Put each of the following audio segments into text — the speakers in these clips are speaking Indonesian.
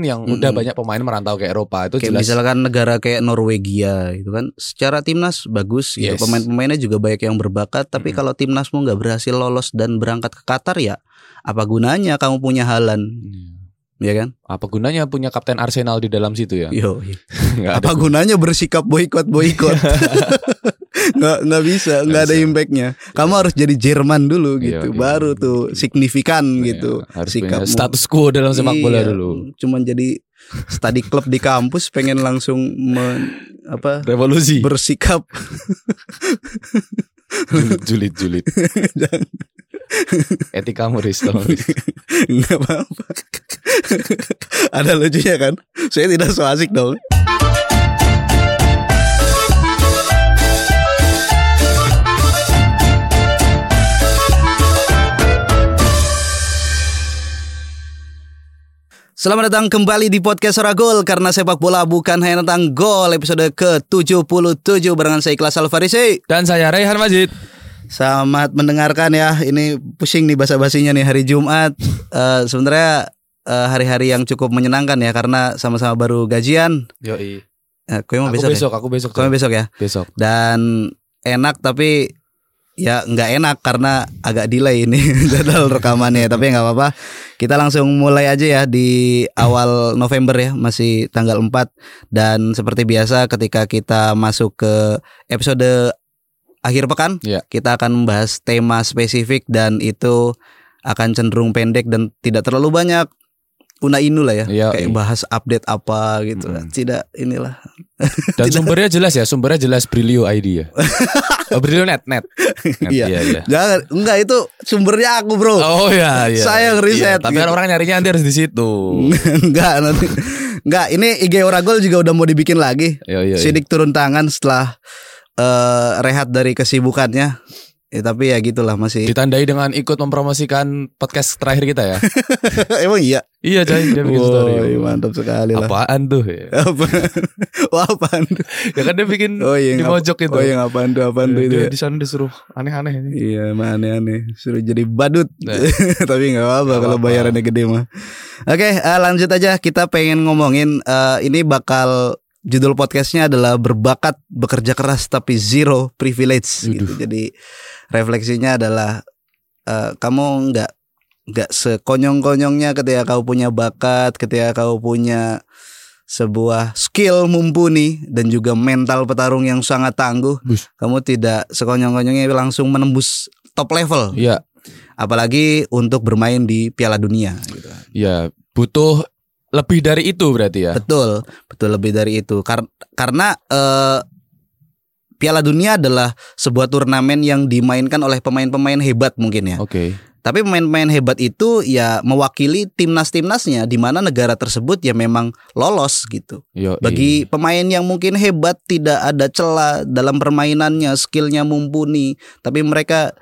yang Mm-mm. udah banyak pemain merantau ke Eropa itu Kayak jelas misalkan negara kayak Norwegia gitu kan, secara timnas bagus gitu. Yes. Pemain-pemainnya juga banyak yang berbakat, tapi Mm-mm. kalau timnasmu nggak berhasil lolos dan berangkat ke Qatar ya apa gunanya kamu punya Halan, ya kan? apa gunanya punya kapten Arsenal di dalam situ ya? Yo, apa gunanya bersikap boykot boykot? nggak nggak bisa, nggak ada impactnya. Kamu harus jadi Jerman dulu Iya, gitu, iya. baru tuh signifikan Iya, gitu. harus sikapmu. status quo dalam sepak bola Iya, dulu. Cuman jadi study club di kampus pengen langsung men- apa Revolusi. bersikap Julid, julid, julid. Etika Riz, tolong Riz. nggak apa-apa. Ada lucunya kan? Saya tidak so asik dong. Selamat datang kembali di podcast Soragol karena sepak bola bukan hanya tentang gol episode ke-77 barengan saya Ikhlas Alfarisi. Dan saya Raihan Majid. Selamat mendengarkan ya. Ini pusing nih basa-basinya nih hari Jumat. Eh sebenarnya eh, hari-hari yang cukup menyenangkan ya karena sama-sama baru gajian. Yoi. Mau Aku besok, besok, aku besok. ya? Kau mau besok ya. Besok. Dan enak tapi ya nggak enak karena agak delay ini jadwal rekamannya. tapi nggak apa-apa. Kita langsung mulai aja ya di awal November ya, masih tanggal 4 dan seperti biasa ketika kita masuk ke episode akhir pekan, Iya. kita akan membahas tema spesifik dan itu akan cenderung pendek dan tidak terlalu banyak una inu lah ya. Iya, Kayak iya. bahas update apa gitu. Mm. Tidak inilah. Dan sumbernya jelas ya, sumbernya jelas Brilio ID ya. oh, Brilio net, net. Net, Iya. iya, iya. Jangan enggak itu sumbernya aku, Bro. Oh iya, iya. Saya ngeriset, Iya, tapi kan gitu. orang nyarinya nanti harus di situ. enggak nanti. Enggak, ini IG Oragol juga udah mau dibikin lagi. Iya, iya. iya. Sidik turun tangan setelah eh, rehat dari kesibukannya. Ya, tapi ya gitulah masih. Ditandai dengan ikut mempromosikan podcast terakhir kita ya. Emang iya. iya, coy, dia bikin story. Woi, mantap sekali lah. Apaan tuh ya? Apa? Wah, apaan tuh? ya kan dia bikin Oh iya, di mojok itu. Oh iya, apaan tuh? Apaan tuh itu? ya? di sana disuruh aneh-aneh ini. Iya, mah aneh-aneh. Suruh jadi badut. Nah. Tapi nggak apa-apa kalau bayarannya gede mah. Oke, eh, lanjut aja. Kita pengen ngomongin eh, ini bakal judul podcastnya adalah berbakat bekerja keras tapi zero privilege gitu. Jadi refleksinya adalah eh, kamu nggak nggak sekonyong-konyongnya ketika kau punya bakat, ketika kau punya sebuah skill mumpuni dan juga mental petarung yang sangat tangguh, Bus. kamu tidak sekonyong-konyongnya langsung menembus top level Iya, apalagi untuk bermain di Piala Dunia gitu. iya, butuh lebih dari itu berarti ya. Betul, betul lebih dari itu. Kar- karena eh, Piala Dunia adalah sebuah turnamen yang dimainkan oleh pemain-pemain hebat mungkin ya. Oke. Tapi pemain-pemain hebat itu ya mewakili timnas-timnasnya di mana negara tersebut ya memang lolos gitu. Yo, Bagi pemain yang mungkin hebat tidak ada celah dalam permainannya, skillnya mumpuni, tapi mereka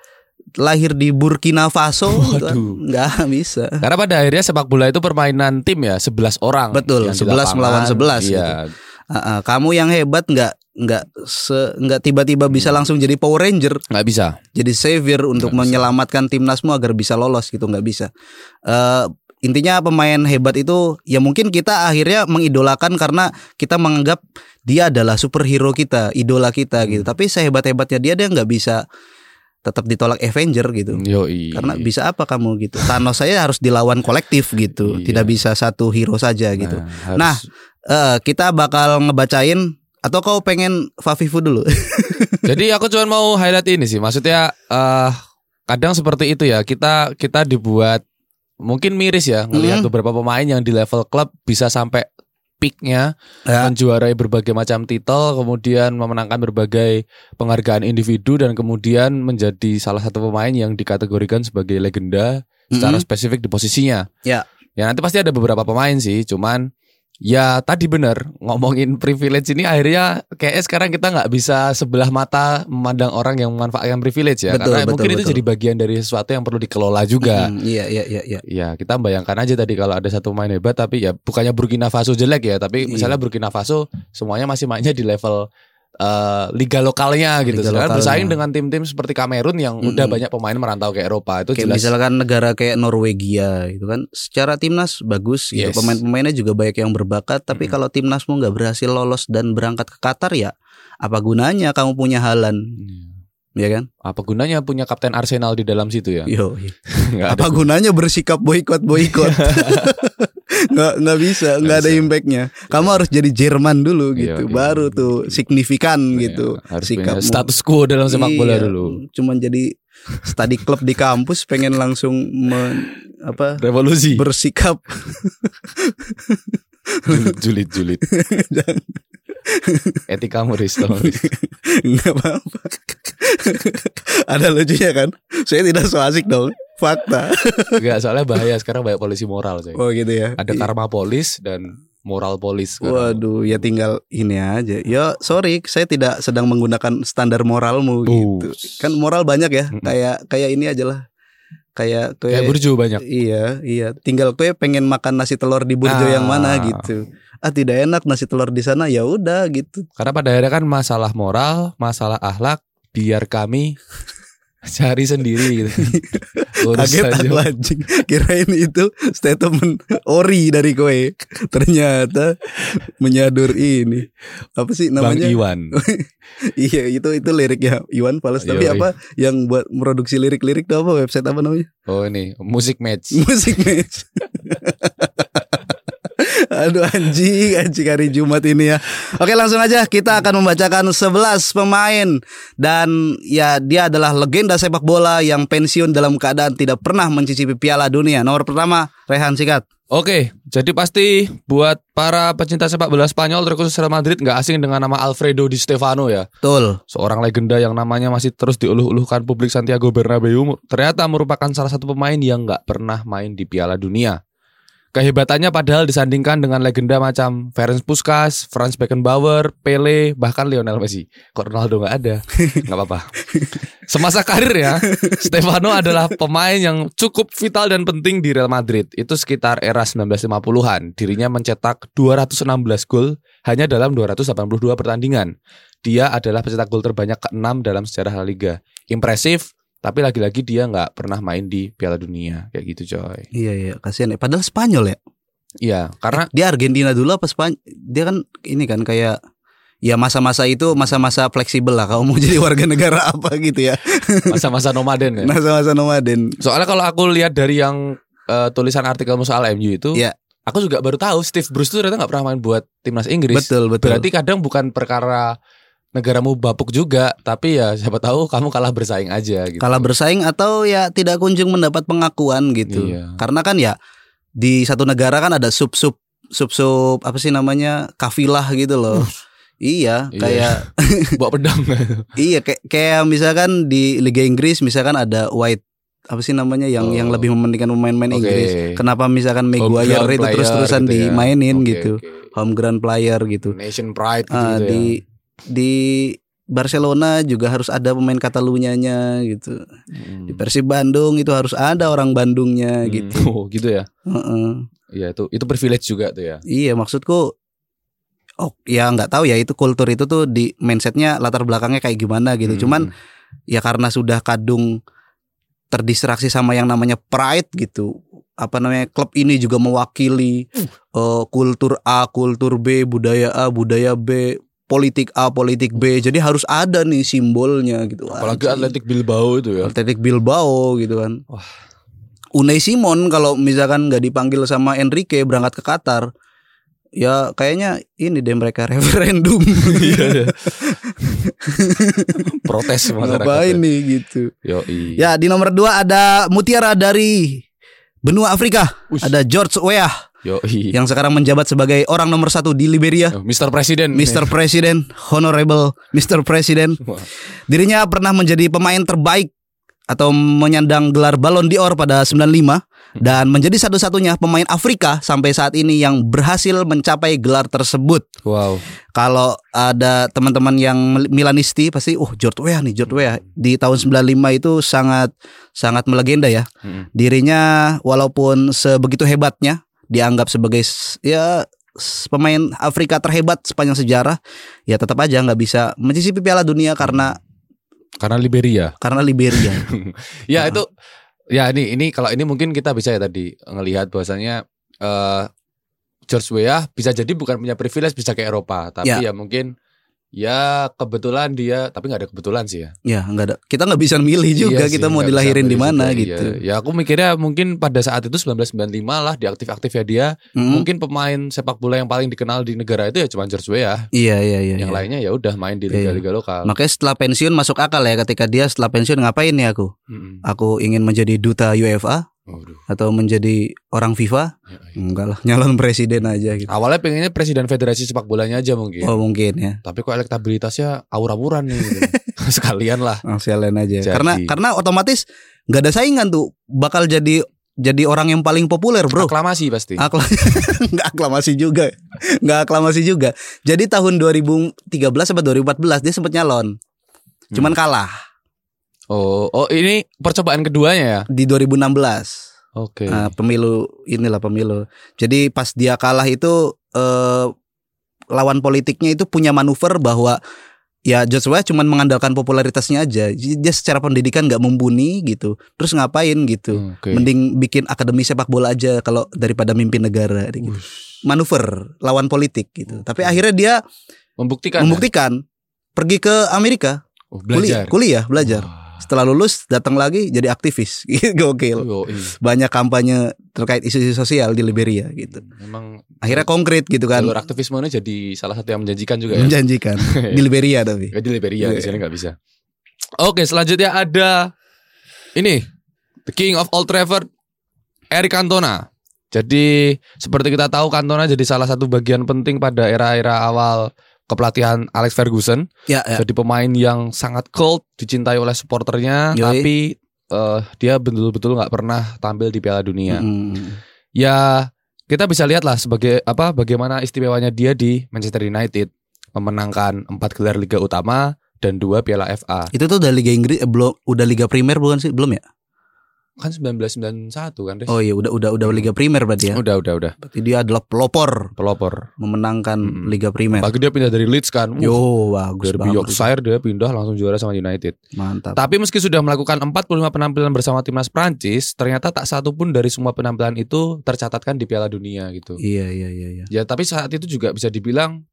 lahir di Burkina Faso gitu Waduh. nggak bisa. Karena pada akhirnya sepak bola itu permainan tim ya, 11 orang. Betul, yang di 11 lapangan. melawan 11 Iya. Ah, kamu yang hebat nggak nggak se nggak tiba-tiba bisa langsung jadi Power Ranger, nggak bisa. jadi savior untuk Nggak bisa. menyelamatkan timnasmu agar bisa lolos gitu nggak bisa. Eh intinya pemain hebat itu ya mungkin kita akhirnya mengidolakan karena kita menganggap dia adalah superhero kita, idola kita gitu. Hmm. Tapi sehebat-hebatnya dia dia nggak bisa tetap ditolak Avenger gitu. Yo, Karena bisa apa kamu gitu? Thanos saya harus dilawan kolektif gitu, Iya. tidak bisa satu hero saja gitu. harus- Nah, Eh, kita bakal ngebacain atau kau pengen Fafifu dulu? Jadi aku cuma mau highlight ini sih. Maksudnya eh kadang seperti itu ya. Kita kita dibuat mungkin miris ya ngelihat Hmm. beberapa pemain yang di level klub bisa sampai peaknya Ya. menjuarai berbagai macam titel, kemudian memenangkan berbagai penghargaan individu dan kemudian menjadi salah satu pemain yang dikategorikan sebagai legenda secara Mm-mm. spesifik di posisinya. Ya. Ya nanti pasti ada beberapa pemain sih, cuman ya tadi benar ngomongin privilege ini akhirnya kayak sekarang kita nggak bisa sebelah mata memandang orang yang memanfaatkan privilege ya, Betul, karena betul, mungkin itu betul. jadi bagian dari sesuatu yang perlu dikelola juga. Mm, iya iya iya iya. Ya kita bayangkan aja tadi kalau ada satu pemain hebat tapi ya bukannya Burkina Faso jelek ya, tapi Iya. misalnya Burkina Faso semuanya masih mainnya di level eh, liga lokalnya gitu. Liga lokalnya. bersaing dengan tim-tim seperti Kamerun yang udah Mm-mm. banyak pemain merantau ke Eropa itu Kayak jelas. misalkan negara kayak Norwegia itu kan secara timnas bagus gitu. Yes. Pemain-pemainnya juga banyak yang berbakat, tapi Mm-mm. kalau timnasmu nggak berhasil lolos dan berangkat ke Qatar ya apa gunanya kamu punya Halan, ya kan? Apa gunanya punya kapten Arsenal di dalam situ ya? Yo, ada. apa gunanya bersikap boykot boykot? nggak nggak bisa, nggak ada impactnya. Kamu harus jadi Jerman dulu Iya, gitu, iya. baru tuh signifikan Iya, gitu. harus sikapmu. status quo dalam sepak bola Iya, dulu. Cuman jadi study club di kampus pengen langsung men- apa Revolusi. bersikap Julid, julid, julid. Etikamu Riz, tolong, Riz. nggak apa-apa. Ada lucunya kan? Saya tidak so asik dong. Fakta. Enggak, soalnya bahaya sekarang banyak polisi moral, coy. Oh gitu ya. Ada karma polis dan moral polis. sekarang. Waduh, ya tinggal ini aja. Ya sorry, saya tidak sedang menggunakan standar moralmu gitu. Bus. Kan moral banyak ya. Kayak kayak ini aja lah. Kayak Kayak kayak burju banyak. Iya, iya. Tinggal kue pengen makan nasi telur di burjo Ah. yang mana gitu. Ah tidak enak nasi telur di sana ya udah gitu. Karena pada akhirnya kan masalah moral, masalah akhlak, biar kami cari sendiri gitu. Kaget aku anjing. Kirain itu statement ori dari kue. Ternyata menyadur ini. Apa sih Bang namanya? Iwan. iya, itu itu liriknya Iwan Fals. Tapi Yoi. apa yang buat produksi lirik-lirik itu apa website apa namanya? Oh ini musik match. Musik match. Aduh anjing, anjing hari Jumat ini ya. Oke langsung aja kita akan membacakan 11 pemain dan ya dia adalah legenda sepak bola yang pensiun dalam keadaan tidak pernah mencicipi Piala Dunia. Nomor pertama Rehan Sikat. Oke, jadi pasti buat para pecinta sepak bola Spanyol terkhusus Real Madrid nggak asing dengan nama Alfredo Di Stefano ya. Betul. Seorang legenda yang namanya masih terus diuluh-uluhkan publik Santiago Bernabeu ternyata merupakan salah satu pemain yang nggak pernah main di Piala Dunia. Kehebatannya padahal disandingkan dengan legenda macam Ferenc Puskas, Franz Beckenbauer, Pele, bahkan Lionel Messi. Kok Ronaldo nggak ada? Nggak apa-apa. Semasa karirnya, Stefano adalah pemain yang cukup vital dan penting di Real Madrid. Itu sekitar era 1950-an. Dirinya mencetak 216 gol hanya dalam 282 pertandingan. Dia adalah pencetak gol terbanyak ke-6 dalam sejarah La Liga. Impresif, tapi lagi-lagi dia nggak pernah main di Piala Dunia kayak gitu coy. Iya iya kasihan ya. Padahal Spanyol ya. Iya, karena Dia Argentina dulu apa Spanyol? Dia kan ini kan kayak ya masa-masa itu masa-masa fleksibel lah. Kamu mau jadi warga negara apa gitu ya. masa-masa nomaden ya. Masa-masa nomaden. Soalnya kalau aku lihat dari yang eh, tulisan artikel soal MU itu, Iya. aku juga baru tahu Steve Bruce itu ternyata nggak pernah main buat timnas Inggris. Betul betul. Berarti kadang bukan perkara negaramu bapuk juga, tapi ya siapa tahu kamu kalah bersaing aja gitu. kalah bersaing atau ya tidak kunjung mendapat pengakuan gitu. Iya. Karena kan ya di satu negara kan ada sub-sub sub-sub apa sih namanya kafilah gitu loh. Iya, Iya. kayak bawa pedang. iya kayak kayak misalkan di Liga Inggris misalkan ada white apa sih namanya yang Oh. yang lebih mementingkan pemain-pemain Oke. Inggris. Kenapa misalkan Maguire itu terus-terusan gitu ya. dimainin Oke, gitu. oke. Home ground player gitu. Nation pride gitu, Ah, gitu ya. di di Barcelona juga harus ada pemain Catalunyanya gitu. Hmm. Di Persib Bandung itu harus ada orang Bandungnya Hmm. gitu. Oh, gitu ya. Heeh. Iya itu itu privilege juga tuh ya. Iya maksudku Oh ya nggak tahu ya itu kultur itu tuh di mindsetnya latar belakangnya kayak gimana gitu. Hmm. Cuman ya karena sudah kadung terdistraksi sama yang namanya pride gitu. Apa namanya klub ini juga mewakili eh, kultur A, kultur B, budaya A, budaya B, politik A, politik B. Jadi harus ada nih simbolnya gitu. apalagi Anjing. Atletik Bilbao itu ya. Atletik Bilbao gitu kan. Wah. Unai Simon kalau misalkan nggak dipanggil sama Enrique berangkat ke Qatar, ya kayaknya ini deh mereka referendum. Iya, iya. Protes masyarakat. Ngapain nih gitu. Yo, Ya di nomor dua ada mutiara dari benua Afrika. Ush. Ada George Weah Yo, yang sekarang menjabat sebagai orang nomor satu di Liberia. Mr. Presiden. Mr. President, Honorable Mr. President. Dirinya pernah menjadi pemain terbaik atau menyandang gelar Ballon d'Or pada 95 dan menjadi satu-satunya pemain Afrika sampai saat ini yang berhasil mencapai gelar tersebut. Wow. Kalau ada teman-teman yang Milanisti pasti oh George Weah nih George Weah di tahun 95 itu sangat sangat melegenda ya. Mm-mm. Dirinya walaupun sebegitu hebatnya dianggap sebagai ya pemain Afrika terhebat sepanjang sejarah, ya tetap aja nggak bisa mencicipi Piala Dunia karena Karena Liberia. karena Liberia. Ya Ah. itu ya ini ini kalau ini mungkin kita bisa ya tadi ngelihat bahwasanya eh George Weah bisa jadi bukan punya privilege bisa ke Eropa, tapi Ya. ya, mungkin ya kebetulan dia tapi nggak ada kebetulan sih ya. ya nggak ada. Kita nggak bisa milih juga Iya sih, kita mau dilahirin di mana gitu. iya. Ya aku mikirnya mungkin pada saat itu 1995 lah di aktif-aktifnya dia, Mm. mungkin pemain sepak bola yang paling dikenal di negara itu ya cuma George Weah. Iya iya iya. yang iya. lainnya ya udah main di Iya. liga-liga lokal. Makanya setelah pensiun masuk akal ya ketika dia setelah pensiun ngapain ya aku? Mm-mm. Aku ingin menjadi duta UEFA. Atau menjadi orang FIFA? Ya, ya. Enggak lah, nyalon presiden aja gitu. Awalnya pengennya presiden federasi sepak bolanya aja mungkin. Oh mungkin ya. Tapi kok elektabilitasnya aura-auran nih gitu. Sekalian lah. Sekalian aja. Jadi. Karena karena otomatis nggak ada saingan tuh. Bakal jadi jadi orang yang paling populer, Bro. Aklamasi pasti. Akla nggak aklamasi juga. Nggak aklamasi juga. Jadi tahun 2013 sampai 2014 dia sempat nyalon. Cuman kalah Oh, oh ini percobaan keduanya ya. di 2016. Oke. Nah, pemilu inilah pemilu. Jadi pas dia kalah itu eh, lawan politiknya itu punya manuver bahwa ya Weah cuman mengandalkan popularitasnya aja. Dia secara pendidikan nggak mumpuni gitu. Terus ngapain gitu? Oke. Mending bikin akademi sepak bola aja kalau daripada mimpin negara gitu. Manuver lawan politik gitu. Tapi akhirnya dia Membuktikan. ya? membuktikan pergi ke Amerika, Oh, kuliah, belajar. kuliah, belajar. Wah. Setelah lulus datang lagi jadi aktivis. Gokil. Oh, iya. Banyak kampanye terkait isu-isu sosial di Liberia gitu. Memang Akhirnya konkret gitu kan. jalur aktivisme jadi salah satu yang menjanjikan juga ya. Menjanjikan di Liberia tapi. Gak di Liberia di Iya. sini nggak bisa. Oke, selanjutnya ada ini The King of Old Trafford, Eric Cantona. Jadi seperti kita tahu Cantona jadi salah satu bagian penting pada era-era awal kepelatihan Alex Ferguson. Ya, ya. Jadi pemain yang sangat cult, dicintai oleh supporternya, Yoi. tapi eh, dia betul-betul nggak pernah tampil di Piala Dunia. Mm. Ya kita bisa lihat lah sebagai apa bagaimana istimewanya dia di Manchester United memenangkan empat gelar Liga Utama dan dua Piala FA. Itu tuh udah Liga Inggris eh, belum udah Liga Primer bukan sih? Belum ya? Kan 1991 kan, Riz? Oh iya udah udah udah Liga Primer berarti ya. Udah, udah, udah. Berarti dia adalah pelopor Pelopor. memenangkan Mm-mm. Liga Primer. Apalagi dia pindah dari Leeds kan. Wuh, Yo, bagus dari banget. Yorkshire dia pindah langsung juara sama United. Mantap. Tapi meski sudah melakukan 45 penampilan bersama timnas Prancis, ternyata tak satu pun dari semua penampilan itu tercatatkan di Piala Dunia gitu. Iya iya iya iya. Ya tapi saat itu juga bisa dibilang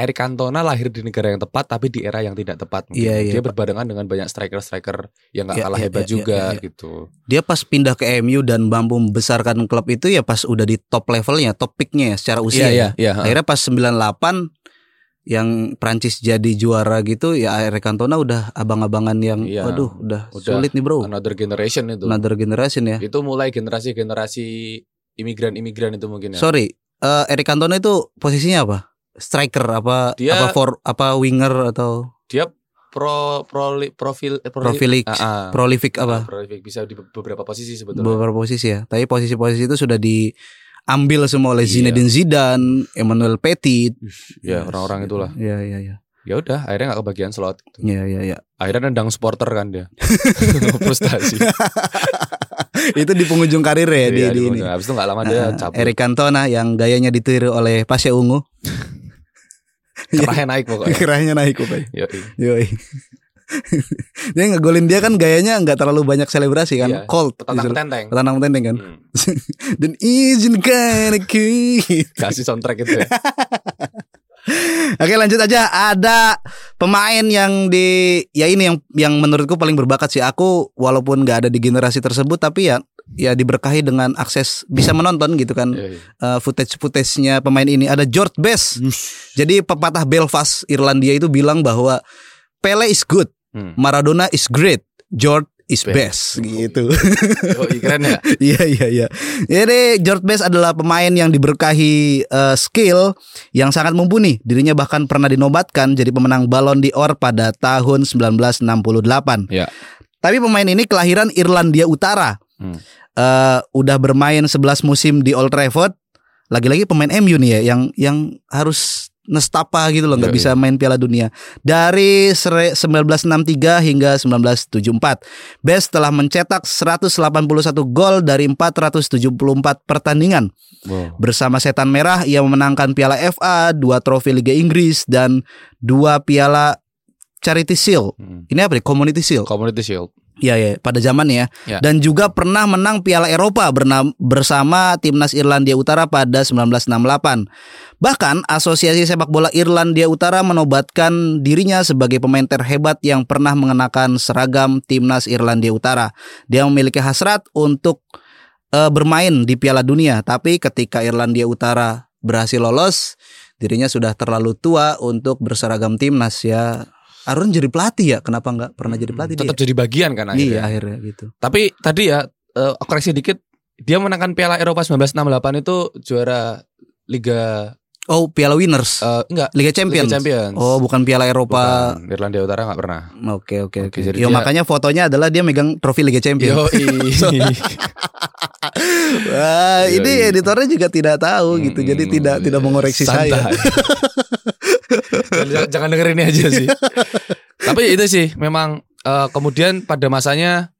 Eric Cantona lahir di negara yang tepat tapi di era yang tidak tepat. mungkin. Iya, iya, Dia berbarengan dengan banyak striker-striker yang gak Iya, kalah iya, hebat iya, juga iya, iya. gitu. Dia pas pindah ke MU dan mampu membesarkan klub itu ya pas udah di top levelnya, top picknya ya secara usia. Iya, iya, iya. Akhirnya pas 98 yang Prancis jadi juara gitu ya Eric Cantona udah abang-abangan yang Iya. waduh udah, Udah. sulit nih bro. Another generation itu. Another generation ya. Itu mulai generasi-generasi imigran-imigran itu mungkin ya. Sorry, eh, Eric Cantona itu posisinya apa? Striker apa Dia- apa for apa winger atau Dia pro pro profil eh, Profilik, Ah, ah. prolific apa? Prolific bisa di beberapa posisi sebetulnya. Beberapa posisi ya. Tapi posisi-posisi itu sudah diambil semua oleh Iya. Zinedine Zidane, Emmanuel Petit. ya orang-orang itulah. Iya iya iya. Ya udah, akhirnya nggak kebagian slot. gitu. Iya iya iya. Akhirnya nendang supporter kan dia. Frustasi. itu di penghujung karir ya di, Iya, di di ini. Habis itu nggak lama dia cabut. Eric Cantona yang gayanya ditiru oleh Pasha Ungu. Kerahnya naik pokoknya. Kiranya naik pokoknya. Yoi. Yoi. dia ngegolin dia kan gayanya nggak terlalu banyak selebrasi kan. Iya. Cold. Petantang tenteng. Petantang tenteng kan. Hmm. Dan izinkan aku. Kasih soundtrack itu ya. Oke lanjut aja ada pemain yang di ya ini yang yang menurutku paling berbakat sih aku walaupun nggak ada di generasi tersebut tapi ya ya diberkahi dengan akses bisa menonton gitu kan Iya, iya. uh, footage footage-nya pemain ini ada George Best. Jadi pepatah Belfast Irlandia itu bilang bahwa Pele is good, Hmm. Maradona is great, George is Best. best gitu. Yoi, keren ya. Iya iya iya. Jadi George Best adalah pemain yang diberkahi eh, skill yang sangat mumpuni. Dirinya bahkan pernah dinobatkan jadi pemenang Ballon d'Or pada tahun 1968. Ya. Tapi pemain ini kelahiran Irlandia Utara. Hmm. Eh, udah bermain 11 musim di Old Trafford. Lagi-lagi pemain MU nih ya yang yang harus nestapa gitu loh, nggak bisa main Piala Dunia. Dari sere- 1963 hingga 1974, Best telah mencetak 181 gol dari 474 pertandingan. Wow. Bersama Setan Merah, ia memenangkan Piala FA, dua trofi Liga Inggris dan dua Piala Charity Shield. Hmm. Ini apa nih? Community Shield. Community Shield. Iya ya, pada zamannya ya. Ya. Dan juga pernah menang Piala Eropa bersama timnas Irlandia Utara pada 1968. Bahkan Asosiasi Sepak Bola Irlandia Utara menobatkan dirinya sebagai pemain terhebat yang pernah mengenakan seragam timnas Irlandia Utara. Dia memiliki hasrat untuk eh, bermain di Piala Dunia, tapi ketika Irlandia Utara berhasil lolos, dirinya sudah terlalu tua untuk berseragam timnas ya. Arun jadi pelatih ya, kenapa nggak pernah jadi pelatih dia? Tetap jadi bagian kan akhirnya. Iya akhirnya gitu. Tapi tadi ya eh, koreksi dikit, dia menangkan Piala Eropa 1968 itu juara Liga Oh Piala Winners, eh, enggak Liga Champions. Liga Champions. Oh bukan Piala Eropa. Bukan. Irlandia Utara nggak pernah. Oke oke oke. Yo dia- makanya fotonya adalah dia megang trofi Liga Champions. Yo, Wah Iya, ini editornya juga tidak tahu gitu, jadi Hmm, tidak tidak mengoreksi saya. Santai. jangan, jangan dengerin ini aja sih. Tapi itu sih memang eh, kemudian pada masanya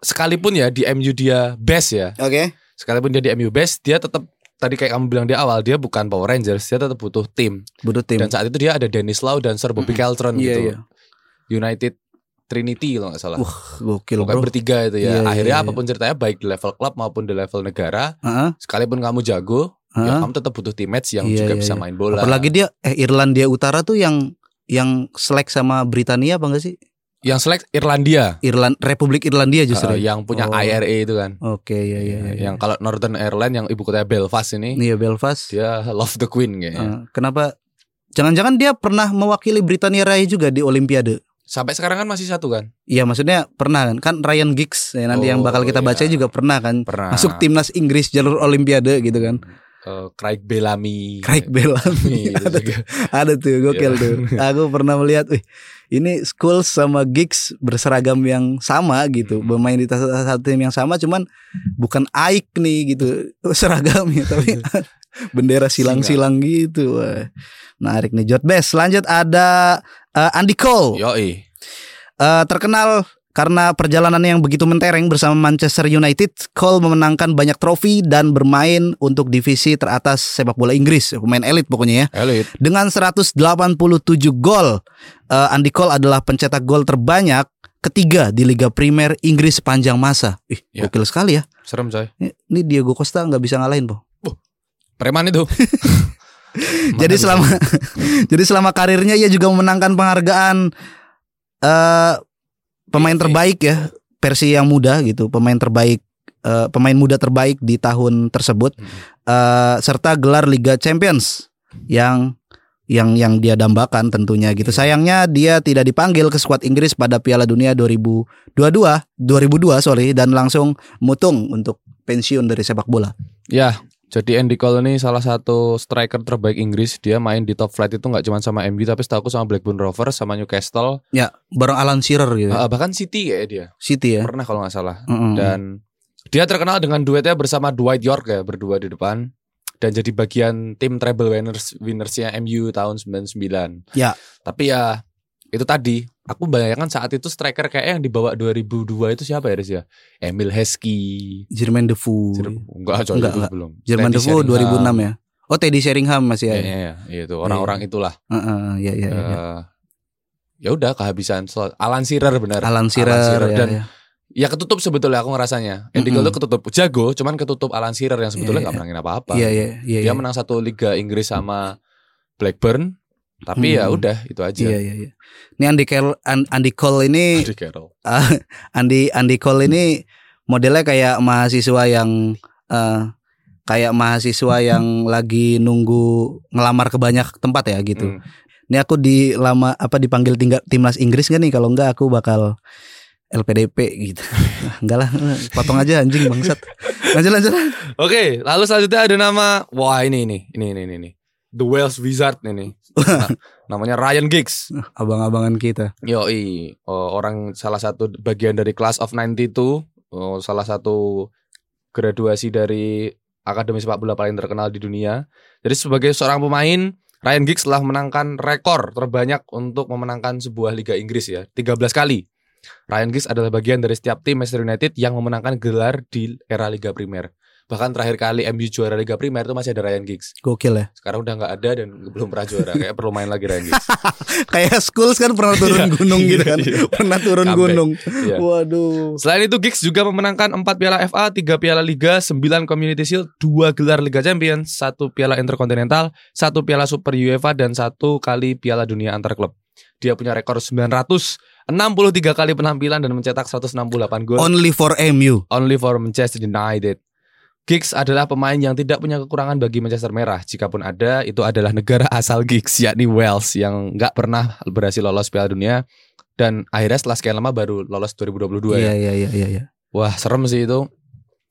sekalipun ya di MU dia best ya, Oke. sekalipun dia di MU best, dia tetap tadi kayak kamu bilang di awal dia bukan Power Rangers, dia tetap butuh tim. Butuh tim. Dan saat itu dia ada Dennis Lau dan Sir Bobby Caltron Iya gitu. iya. United Trinity kalau nggak salah. Wah gokil Pokoknya bro. bertiga itu ya. Iya, iya, Akhirnya iya. apa pun ceritanya baik di level klub maupun di level negara, Heeh, sekalipun kamu jago, ya kamu tetap butuh teammates yang Iya, juga iya, bisa iya. main bola. Apalagi dia eh Irlandia Utara tuh yang yang selek sama Britania apa enggak sih? yang select Irlandia, Irland Republik Irlandia justru. eh, yang punya Oh. IRA itu kan. Oke ya ya ya. Yang kalau Northern Ireland yang ibu kotanya Belfast ini, Iya Belfast. dia love the Queen kayaknya. Eh, kenapa? Jangan-jangan dia pernah mewakili Britania Raya juga di Olimpiade. Sampai sekarang kan masih satu kan? Iya maksudnya pernah kan kan Ryan Giggs ya, nanti yang bakal Oh, kita baca iya. juga pernah kan Pernah. masuk timnas Inggris jalur Olimpiade gitu kan. Eh, Craig Bellamy. Craig Bellamy Itu ada, juga. ada tuh gokil Iya. tuh. Aku pernah melihat, wih ini Scholes sama Giggs berseragam yang sama gitu, Hmm. bermain di satu tim yang sama, cuman bukan Aik nih gitu seragamnya, tapi bendera silang-silang gitu. Wah, menarik nih Jot Best. Lanjut ada eh, Andy Cole. Yoi. Eh, terkenal karena perjalanannya yang begitu mentereng bersama Manchester United, Cole memenangkan banyak trofi dan bermain untuk divisi teratas sepak bola Inggris, pemain elit pokoknya ya. Elite. Dengan 187 gol, eh, Andy Cole adalah pencetak gol terbanyak ketiga di Liga Primer Inggris sepanjang masa. Ih, Ya. gokil sekali ya. Serem coy. Ini ini Diego Costa nggak bisa ngalahin, po. Preman itu. Jadi selama jadi selama karirnya ia juga memenangkan penghargaan eh pemain Iya, terbaik ya versi yang muda gitu, pemain terbaik eh, pemain muda terbaik di tahun tersebut Hmm. eh, serta gelar Liga Champions yang yang yang dia dambakan tentunya gitu. Sayangnya dia tidak dipanggil ke skuad Inggris pada Piala Dunia 2022 2002 sorry dan langsung mutung untuk pensiun dari sepak bola. Ya, jadi Andy Cole ini salah satu striker terbaik Inggris. Dia main di top flight itu nggak cuma sama MU tapi setahu aku sama Blackburn Rovers sama Newcastle. Ya, bareng Alan Shearer gitu. Eh, bahkan City ya dia. City ya. Pernah kalau nggak salah. Mm-mm. Dan dia terkenal dengan duetnya bersama Dwight York ya berdua di depan dan jadi bagian tim treble winners winnersnya MU tahun 99. Ya. Tapi ya itu tadi aku bayangkan saat itu striker kayak yang dibawa 2002 itu siapa ya Riz ya? Emil Heskey. Jermaine Defoe. Enggak, coy, Enggak, enggak. belum. Jermaine Teddy Defoe Sheringham. 2006 ya. Oh Teddy Sheringham masih ya. Iya, iya, iya, itu orang-orang itulah. Heeh, iya iya iya. Eh, ya udah kehabisan slot. Alan Shearer benar. Alan Shearer, ya, dan ya. ya ketutup sebetulnya aku ngerasanya. Andy. Cole tuh ketutup jago, cuman ketutup Alan Shearer yang sebetulnya Iya, nggak iya. menangin apa-apa. Iya iya iya. Dia iya. menang satu Liga Inggris sama Blackburn, tapi ya Hmm. udah itu aja. Iya iya iya. Ini Andy Cole Andy Cole ini Andy Carroll. Andy Andy Cole ini modelnya kayak mahasiswa yang eh, kayak mahasiswa yang lagi nunggu ngelamar ke banyak tempat ya gitu. Hmm. Ini aku di lama apa dipanggil tinggal timnas Inggris gak nih? Kalau enggak aku bakal LPDP gitu. Enggak lah, potong aja anjing bangsat. Lanjut lanjut. Oke, lalu selanjutnya ada nama wah ini ini ini ini ini. The Wales Wizard ini. Nah, namanya Ryan Giggs. Abang-abangan kita. Yoi, oh, orang salah satu bagian dari Class of 92, oh, salah satu graduasi dari akademi sepak bola paling terkenal di dunia. Jadi sebagai seorang pemain, Ryan Giggs telah menangkan rekor terbanyak untuk memenangkan sebuah Liga Inggris ya, 13 kali. Ryan Giggs adalah bagian dari setiap tim Manchester United yang memenangkan gelar di era Liga Primer. Bahkan terakhir kali MU juara Liga Primer itu masih ada Ryan Giggs. Gokil ya. Sekarang udah nggak ada dan belum pernah juara. Kayak perlu main lagi Ryan Giggs. Kayak Schools kan pernah turun Iya, gunung gitu kan. iya. Pernah turun gunung. Iya. Waduh. Selain itu Giggs juga memenangkan 4 piala FA, 3 piala Liga, 9 Community Shield, 2 gelar Liga Champions, 1 piala Interkontinental, 1 piala Super UEFA dan 1 kali piala dunia antar klub. Dia punya rekor 963 kali penampilan dan mencetak 168 gol Only for MU. only for Manchester United. Giggs adalah pemain yang tidak punya kekurangan bagi Manchester Merah. Jikapun ada, itu adalah negara asal Giggs, yakni Wales, yang nggak pernah berhasil lolos Piala Dunia. Dan akhirnya setelah sekian lama baru lolos 2022 Iya ya. iya iya iya iya. Wah serem sih itu.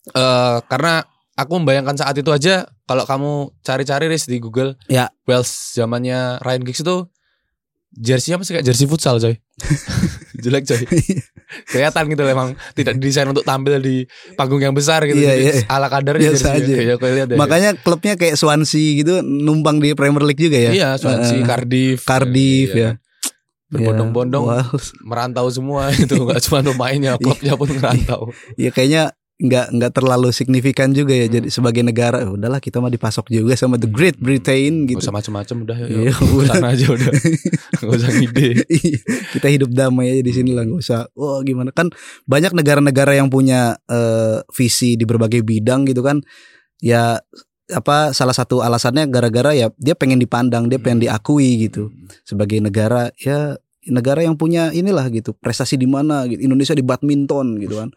eh karena aku membayangkan saat itu aja, kalau kamu cari-cari Riz di Google, Ya. Wales zamannya Ryan Giggs itu jersey-nya masih kayak jersey futsal coy. Jelek coy. Kelihatan gitu loh, emang tidak didesain untuk tampil di panggung yang besar gitu. Iya, Jadi iya. Ala kadar Biasa aja. Ya, lihat. Makanya klubnya kayak Swansea gitu numpang di Premier League juga ya. Iya, Swansea, Eh, Cardiff. Cardiff Iya. ya. Berbondong-bondong Ya, Wales. merantau semua itu nggak cuma pemainnya, klubnya pun merantau. Ya kayaknya nggak nggak terlalu signifikan juga ya. Hmm. Jadi sebagai negara, "Ya udahlah kita mah dipasok juga sama the Great Britain Gak gitu. usah macem-macem udah ya. Sana aja udah. Gak usah ngide. Iya, kita hidup damai aja di sini lah nggak usah wah gimana kan banyak negara-negara yang punya eh, visi di berbagai bidang gitu kan ya apa salah satu alasannya gara-gara ya dia pengen dipandang dia pengen diakui gitu sebagai negara ya negara yang punya inilah gitu prestasi di mana gitu Indonesia di badminton gitu kan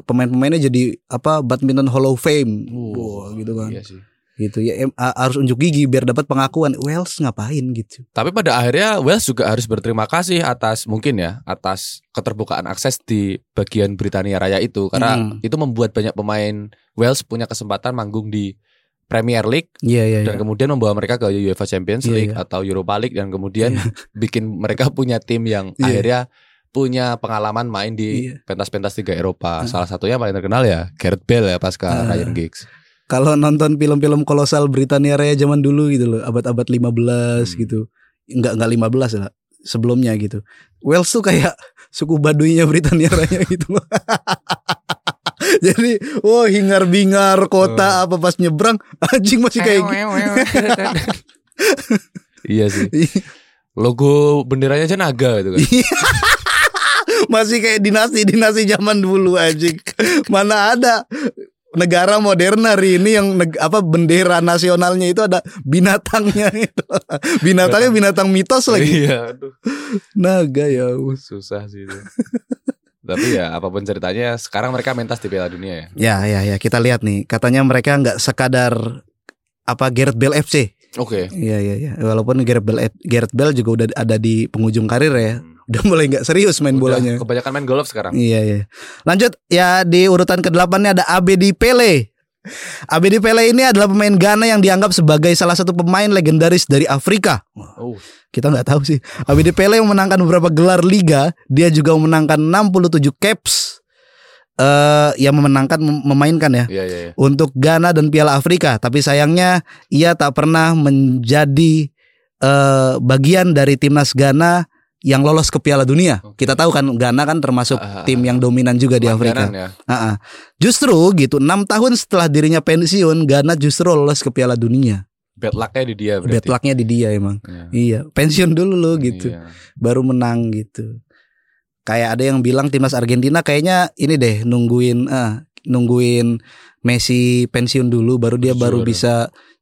pemain-pemainnya jadi apa badminton Hall of Fame Wah, gitu kan Iya sih. gitu ya em- a- harus unjuk gigi biar dapat pengakuan Wales ngapain gitu Tapi pada akhirnya Wales juga harus berterima kasih atas mungkin ya atas keterbukaan akses di bagian Britania Raya itu karena Hmm. itu membuat banyak pemain Wales punya kesempatan manggung di Premier League iya iya dan kemudian membawa mereka ke UEFA Champions Iya, League iya. atau Europa League dan kemudian bikin mereka punya tim yang Iya. akhirnya punya pengalaman main di Iya. pentas-pentas Liga Eropa. Ah. Salah satunya paling terkenal ya Gareth Bale ya pasca Ah. Ryan Giggs. kalau nonton film-film kolosal Britania Raya zaman dulu gitu loh, abad-abad 15 Hmm. gitu. Enggak enggak 15 lah, sebelumnya gitu. Wales tuh kayak suku Baduynya Britania Raya gitu loh. Jadi, wah hingar-bingar kota apa pas nyebrang anjing masih kayak gitu. iya sih. Logo benderanya aja naga gitu kan. Masih kayak dinasti-dinasti zaman dulu anjing. Mana ada negara modern hari ini yang apa bendera nasionalnya itu ada binatangnya itu. Binatangnya binatang mitos lagi. Iya, aduh. Naga ya. Susah sih itu. Tapi ya apa pun ceritanya sekarang mereka mentas di Piala Dunia ya. Ya ya ya kita lihat nih. Katanya mereka nggak sekadar apa Gareth Bale FC. Oke. Iya iya iya. Walaupun Gareth Bale Gareth Bale juga udah ada di penghujung karir ya. Udah mulai nggak serius main Udah bolanya. Kebanyakan main golf sekarang. Iya iya. Lanjut ya di urutan ke-8 nya ada Abedi Pele. Abedi Pele ini adalah pemain Ghana yang dianggap sebagai salah satu pemain legendaris dari Afrika. Oh, Kita nggak tahu sih. Abedi Pele memenangkan beberapa gelar liga. Dia juga memenangkan 67 caps. eh yang memenangkan mem- memainkan ya iya iya. iya. untuk Ghana dan Piala Afrika. Tapi sayangnya ia tak pernah menjadi eh, bagian dari timnas Ghana yang lolos ke Piala Dunia. Oke. Kita tahu kan Ghana kan termasuk Ah, tim yang dominan juga di Afrika. Langganan ya. Ah, ah. Justru gitu, enam tahun setelah dirinya pensiun, Ghana justru lolos ke Piala Dunia. Bad luck-nya di dia Bad berarti. lucknya di dia emang. Iya. Iya, pensiun dulu lo gitu, Iya. baru menang gitu. Kayak ada yang bilang timnas Argentina kayaknya ini deh nungguin ah, nungguin Messi pensiun dulu baru dia baru Juara. bisa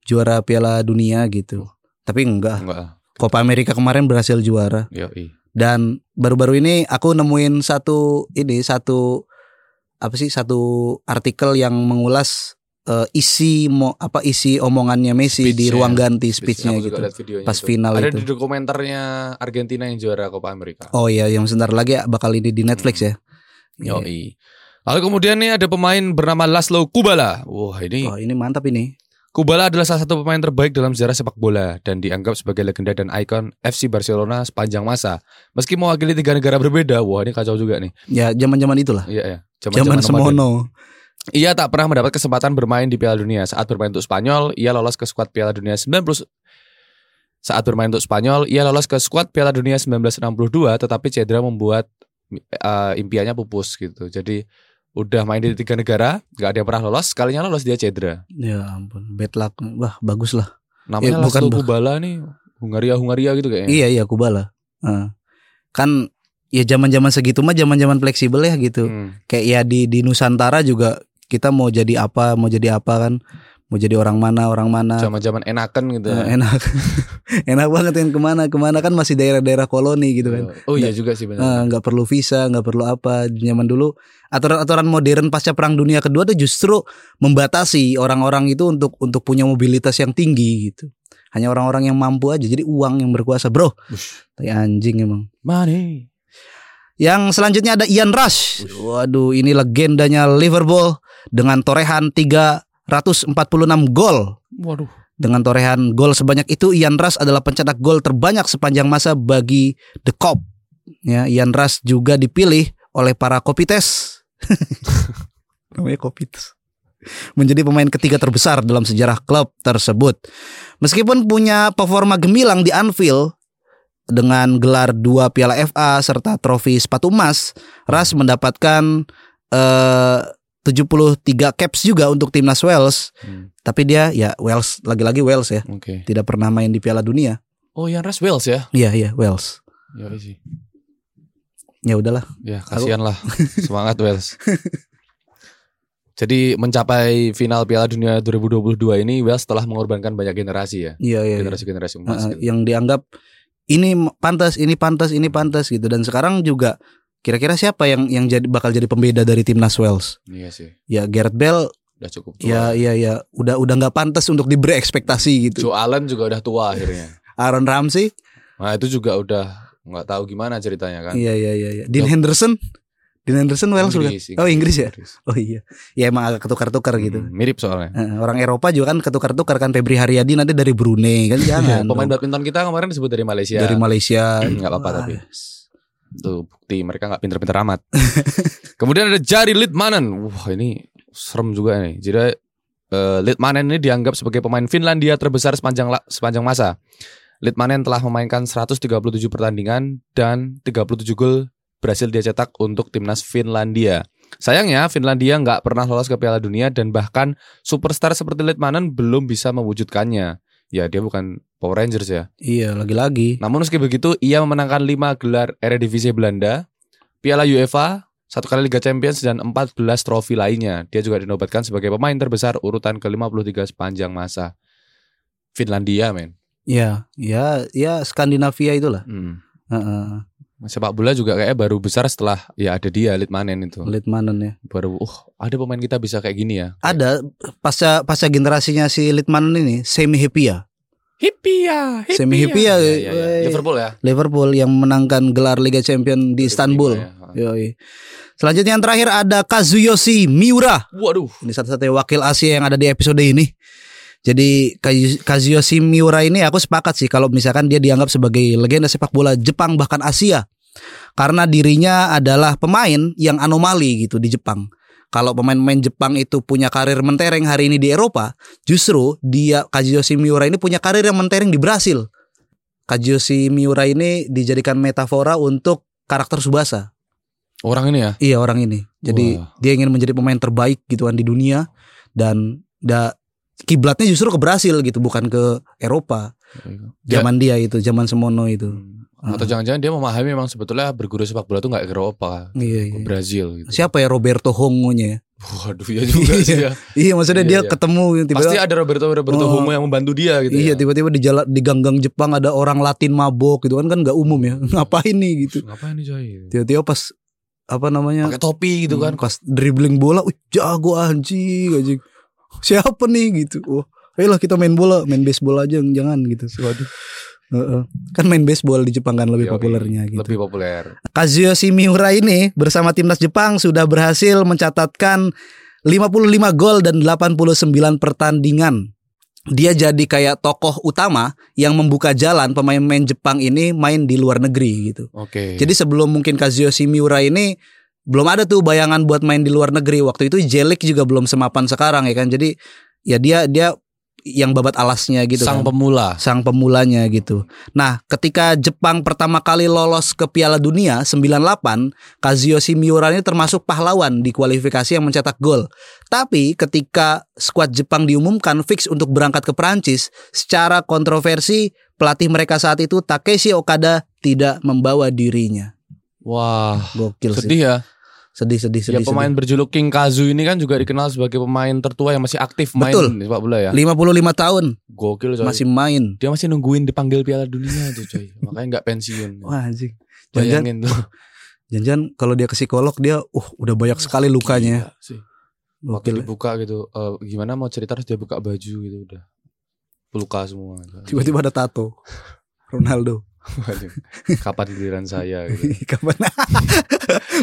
juara Piala Dunia gitu. Tapi enggak. Enggak. Copa America kemarin berhasil juara Yoi. dan baru-baru ini aku nemuin satu ini satu apa sih satu artikel yang mengulas eh, isi mo, apa isi omongannya Messi di Speech-nya. ruang ganti speech-nya Aku gitu. Pas itu. final Ada itu. di dokumenternya Argentina yang juara Copa America. Oh iya, yang sebentar lagi bakal ini di Netflix ya. Iya. Yoi. Lalu kemudian nih ada pemain bernama Laszlo Kubala. Wah ini Oh ini mantap ini. Kubala adalah salah satu pemain terbaik dalam sejarah sepak bola dan dianggap sebagai legenda dan ikon FC Barcelona sepanjang masa. Meski mewakili tiga negara berbeda, wah ini kacau juga nih. Ya zaman-zaman itulah. Iya ya. Zaman nomaden. semono. Ia tak pernah mendapat kesempatan bermain di Piala Dunia. Saat bermain untuk Spanyol, ia lolos ke skuad Piala Dunia 90 Saat bermain untuk Spanyol, ia lolos ke skuad Piala Dunia 1962 tetapi cedera membuat uh, impiannya pupus gitu. Jadi udah main di tiga negara, nggak ada yang pernah lolos, sekalinya lolos dia cedera. Ya ampun, bad luck. Wah, bagus lah. Namanya Ya, bukan- Laszlo Kubala nih, Hungaria Hungaria gitu kayaknya. Iya iya Kubala. Heeh. Kan ya zaman-zaman segitu mah zaman-zaman fleksibel ya gitu. Hmm. Kayak ya di di Nusantara juga kita mau jadi apa, mau jadi apa kan. Mau jadi orang mana, orang mana. Zaman-zaman enakan gitu. Eh, ya. enak. enak banget kan ke mana ke mana kan masih daerah-daerah koloni gitu kan. Oh iya juga sih benar. Eh, nggak perlu visa, nggak perlu apa. Zaman dulu aturan-aturan modern pasca perang dunia kedua tuh justru membatasi orang-orang itu untuk untuk punya mobilitas yang tinggi gitu. Hanya orang-orang yang mampu aja. Jadi uang yang berkuasa, bro. Tai anjing emang. Money. Yang selanjutnya ada Ian Rush. Waduh, ini legendanya Liverpool dengan torehan 346 gol. Waduh. Dengan torehan gol sebanyak itu, Ian Rush adalah pencetak gol terbanyak sepanjang masa bagi The Cop. Ya, Ian Rush juga dipilih oleh para Kopites. Namanya Kopites. Menjadi pemain ketiga terbesar dalam sejarah klub tersebut. Meskipun punya performa gemilang di Anfield dengan gelar dua Piala FA serta trofi sepatu emas, Rush mendapatkan eh 73 caps juga untuk timnas Wales. Hmm. Tapi dia ya Wales lagi-lagi Wales ya, Oke. tidak pernah main di Piala Dunia. Oh, yang Ras Wales ya? Iya iya Wales. Ya sih. Ya udahlah. Ya, kasihan lah. Semangat Wales. Jadi mencapai final Piala Dunia 2022 ini Wales telah mengorbankan banyak generasi ya. Iya iya. iya. Generasi-generasi emas. Heeh, gitu. yang dianggap ini pantas, ini pantas, ini pantas gitu. Dan sekarang juga kira-kira siapa yang yang jadi bakal jadi pembeda dari timnas Wales? Iya sih. Ya Gareth Bale. Udah cukup tua. Ya iya ya. Udah udah nggak pantas untuk diberi ekspektasi gitu. Joe Allen juga udah tua akhirnya. Aaron Ramsey. Nah, itu juga udah nggak tahu gimana ceritanya kan. Iya iya iya. iya. Dean. Henderson. Dean Henderson Wales bukan? Inggris, Oh Inggris ya. Inggris. Oh iya. Ya emang agak ketukar-tukar gitu. Hmm, mirip soalnya. Eh, Orang Eropa juga kan ketukar-tukar kan Febri Haryadi nanti dari Brunei kan jangan. Pemain badminton kita kemarin disebut dari Malaysia. dari Malaysia. Nggak apa-apa Wah, tapi. Tuh bukti mereka nggak pinter-pinter amat. Kemudian ada Jari Litmanen. Wah ini serem juga nih. Jadi eh, Litmanen ini dianggap sebagai pemain Finlandia terbesar sepanjang sepanjang masa. Litmanen telah memainkan 137 pertandingan dan 37 gol berhasil dia cetak untuk timnas Finlandia. Sayangnya Finlandia nggak pernah lolos ke Piala Dunia dan bahkan superstar seperti Litmanen belum bisa mewujudkannya. Ya dia bukan Power Rangers ya. Iya, lagi-lagi. Namun meski begitu, ia memenangkan 5 gelar Eredivisie Belanda, Piala UEFA, satu kali Liga Champions dan 14 trofi lainnya. Dia juga dinobatkan sebagai pemain terbesar urutan ke-53 sepanjang masa. Finlandia, men. Iya, ya, ya Skandinavia itulah. Hmm. Heeh. Sepak bola juga kayaknya baru besar setelah ya ada dia Litmanen itu. Litmanen ya. Baru, uh, ada pemain kita bisa kayak gini ya. Ada pasca pasca generasinya si Litmanen ini, Semi Hipia. Hippia, hippia. Semi Hippia, Ya, ya, ya. Liverpool ya. Liverpool yang menangkan gelar Liga Champion di Istanbul. Ya. Yoi. Selanjutnya yang terakhir ada Kazuyoshi Miura. Waduh. Ini satu-satunya wakil Asia yang ada di episode ini. Jadi Kazu- Kazuyoshi Miura ini aku sepakat sih kalau misalkan dia dianggap sebagai legenda sepak bola Jepang bahkan Asia. Karena dirinya adalah pemain yang anomali gitu di Jepang. Kalau pemain-pemain Jepang itu punya karir mentereng hari ini di Eropa, justru dia Kazuyoshi Miura ini punya karir yang mentereng di Brasil. Kazuyoshi Miura ini dijadikan metafora untuk karakter Subasa. Orang ini ya. Iya orang ini. Jadi Wah. dia ingin menjadi pemain terbaik gitu kan di dunia dan da kiblatnya justru ke Brasil gitu bukan ke Eropa. Ya. Zaman dia itu, zaman Semono itu. Hmm. Atau jangan-jangan dia memahami memang sebetulnya berguru sepak bola itu nggak ke Eropa, Iya, ke iya. Brazil gitu. Siapa ya Roberto Hongo-nya ya? Waduh ya juga sih ya. Iya maksudnya Iya, dia iya. ketemu Pasti tiba-tiba ada Roberto Roberto Oh. Homo yang membantu dia gitu. Iya ya. tiba-tiba di jalan di gang-gang Jepang ada orang Latin mabok gitu kan kan nggak umum ya. Ngapain nih gitu. Ngapain nih coy? Tiba-tiba pas apa namanya? Pakai topi gitu kan. Hmm, pas dribbling bola, wih jago anjing anjing. Siapa nih gitu. Oh, ayolah kita main bola, main baseball aja jangan gitu. Waduh. Kan main baseball di Jepang kan lebih Yoi, populernya gitu. Lebih populer. Kazuyoshi Miura ini bersama timnas Jepang sudah berhasil mencatatkan 55 gol dan 89 pertandingan. Dia jadi kayak tokoh utama yang membuka jalan pemain-pemain Jepang ini main di luar negeri gitu. Oke. Jadi sebelum mungkin Kazuyoshi Miura ini belum ada tuh bayangan buat main di luar negeri. Waktu itu Jelik juga belum semapan sekarang ya kan. Jadi ya dia dia yang babat alasnya gitu Sang kan. pemula. sang pemulanya gitu. Nah, ketika Jepang pertama kali lolos ke Piala Dunia 98, Kazuyoshi Miura ini termasuk pahlawan di kualifikasi yang mencetak gol. Tapi ketika skuad Jepang diumumkan fix untuk berangkat ke Prancis, secara kontroversi pelatih mereka saat itu Takeshi Okada tidak membawa dirinya. Wah, Gokil sih. sedih ya. Sedih sedih Ya sedih. pemain berjuluk King Kazu ini kan juga dikenal sebagai pemain tertua yang masih aktif main Betul. di sepak bola ya. sedih. 55 tahun Gokil coy. masih main. Dia masih nungguin dipanggil Piala Dunia tuh coy. Makanya nggak pensiun. Wah anjing. Bayangin tuh. jangan kalau dia ke psikolog dia uh udah banyak sekali lukanya. Gila sih. Waktu Gokil. dibuka gitu. eh, gimana mau cerita harus dia buka baju gitu udah. Luka semua. Tiba-tiba ada tato. Ronaldo. Waduh, Kapan giliran saya gitu. Kapan?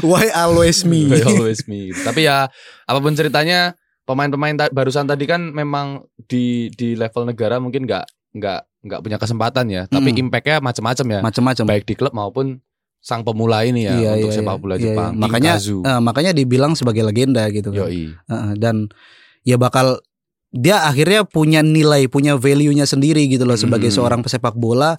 Why always me? Why always me gitu. Tapi ya apa pun ceritanya pemain-pemain ta- barusan tadi kan memang di di level negara mungkin nggak nggak nggak punya kesempatan ya. Tapi Mm. impactnya macam-macam ya. Macam-macam. Baik di klub maupun sang pemula ini ya Iya, untuk iya, sepak iya. bola Iya, Jepang. iya. Makanya, Kazu. Eh, makanya dibilang sebagai legenda gitu kan. Yoi. Heeh, dan ya bakal dia akhirnya punya nilai, punya value-nya sendiri gitu loh sebagai Hmm. seorang pesepak bola.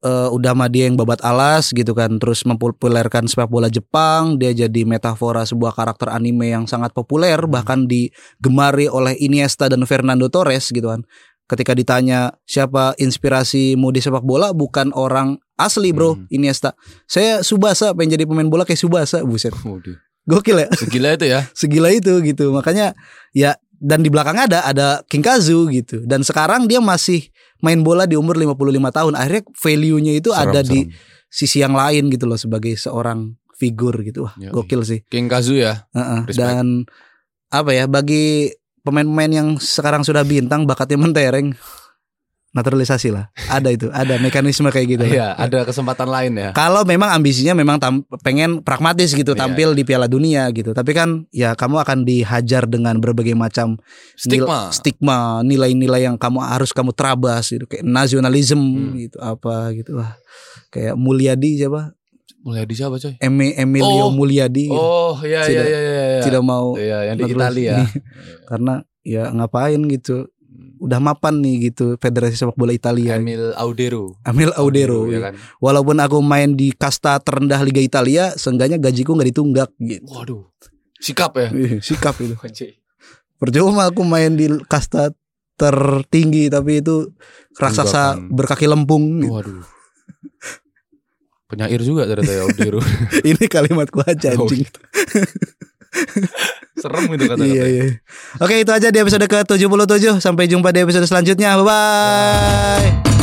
Eh, udah mah dia yang babat alas gitu kan, terus mempopulerkan sepak bola Jepang. Dia jadi metafora sebuah karakter anime yang sangat populer, Hmm. bahkan digemari oleh Iniesta dan Fernando Torres gitu kan. Ketika ditanya siapa inspirasimu di sepak bola, bukan orang asli bro, Hmm. Iniesta. Saya Subasa pengen jadi pemain bola kayak Subasa, buset. Waduh. Gokil ya Segila itu ya. segila itu gitu makanya ya dan di belakang ada ada King Kazu gitu dan sekarang dia masih main bola di umur 55 tahun akhirnya value-nya itu Serem, ada di serem. sisi yang lain gitu loh sebagai seorang figur gitu wah Yoi. gokil sih King Kazu ya. Heeh. Respect. dan apa ya bagi pemain-pemain yang sekarang sudah bintang bakatnya mentereng naturalisasi lah ada itu ada mekanisme kayak gitu lah. Iya, ada kesempatan lain ya. Kalau memang ambisinya memang tam- pengen pragmatis gitu Iya. tampil di Piala Dunia gitu. Tapi kan ya kamu akan dihajar dengan berbagai macam nil- Stigma. stigma, nilai-nilai yang kamu harus kamu terabas gitu kayak nasionalisme Hmm. gitu apa gitu wah. Kayak Mulyadi siapa? Mulai di siapa coy? Emi- Emilio Oh. Mulyadi gitu. Oh, iya iya Tidak- iya iya. tidak mau Iya, yang di. Italia. karena ya ngapain gitu. Udah mapan nih gitu Federasi Sepak Bola Italia. Emil Audero. Amil Audero. ya ya. kan. Walaupun aku main di kasta terendah Liga Italia, seenggaknya gajiku nggak ditunggak gitu. Waduh. Sikap ya. Ih, sikap itu. Percuma aku main di kasta tertinggi tapi itu raksasa Tunggakan. berkaki lempung. gitu. Waduh. Penyair juga ternyata ya Audero. Ini kalimatku aja Oh, anjing. Serem gitu kata-kata. iya iya. Oke, itu aja di episode ke-77. Sampai jumpa di episode selanjutnya. Bye bye.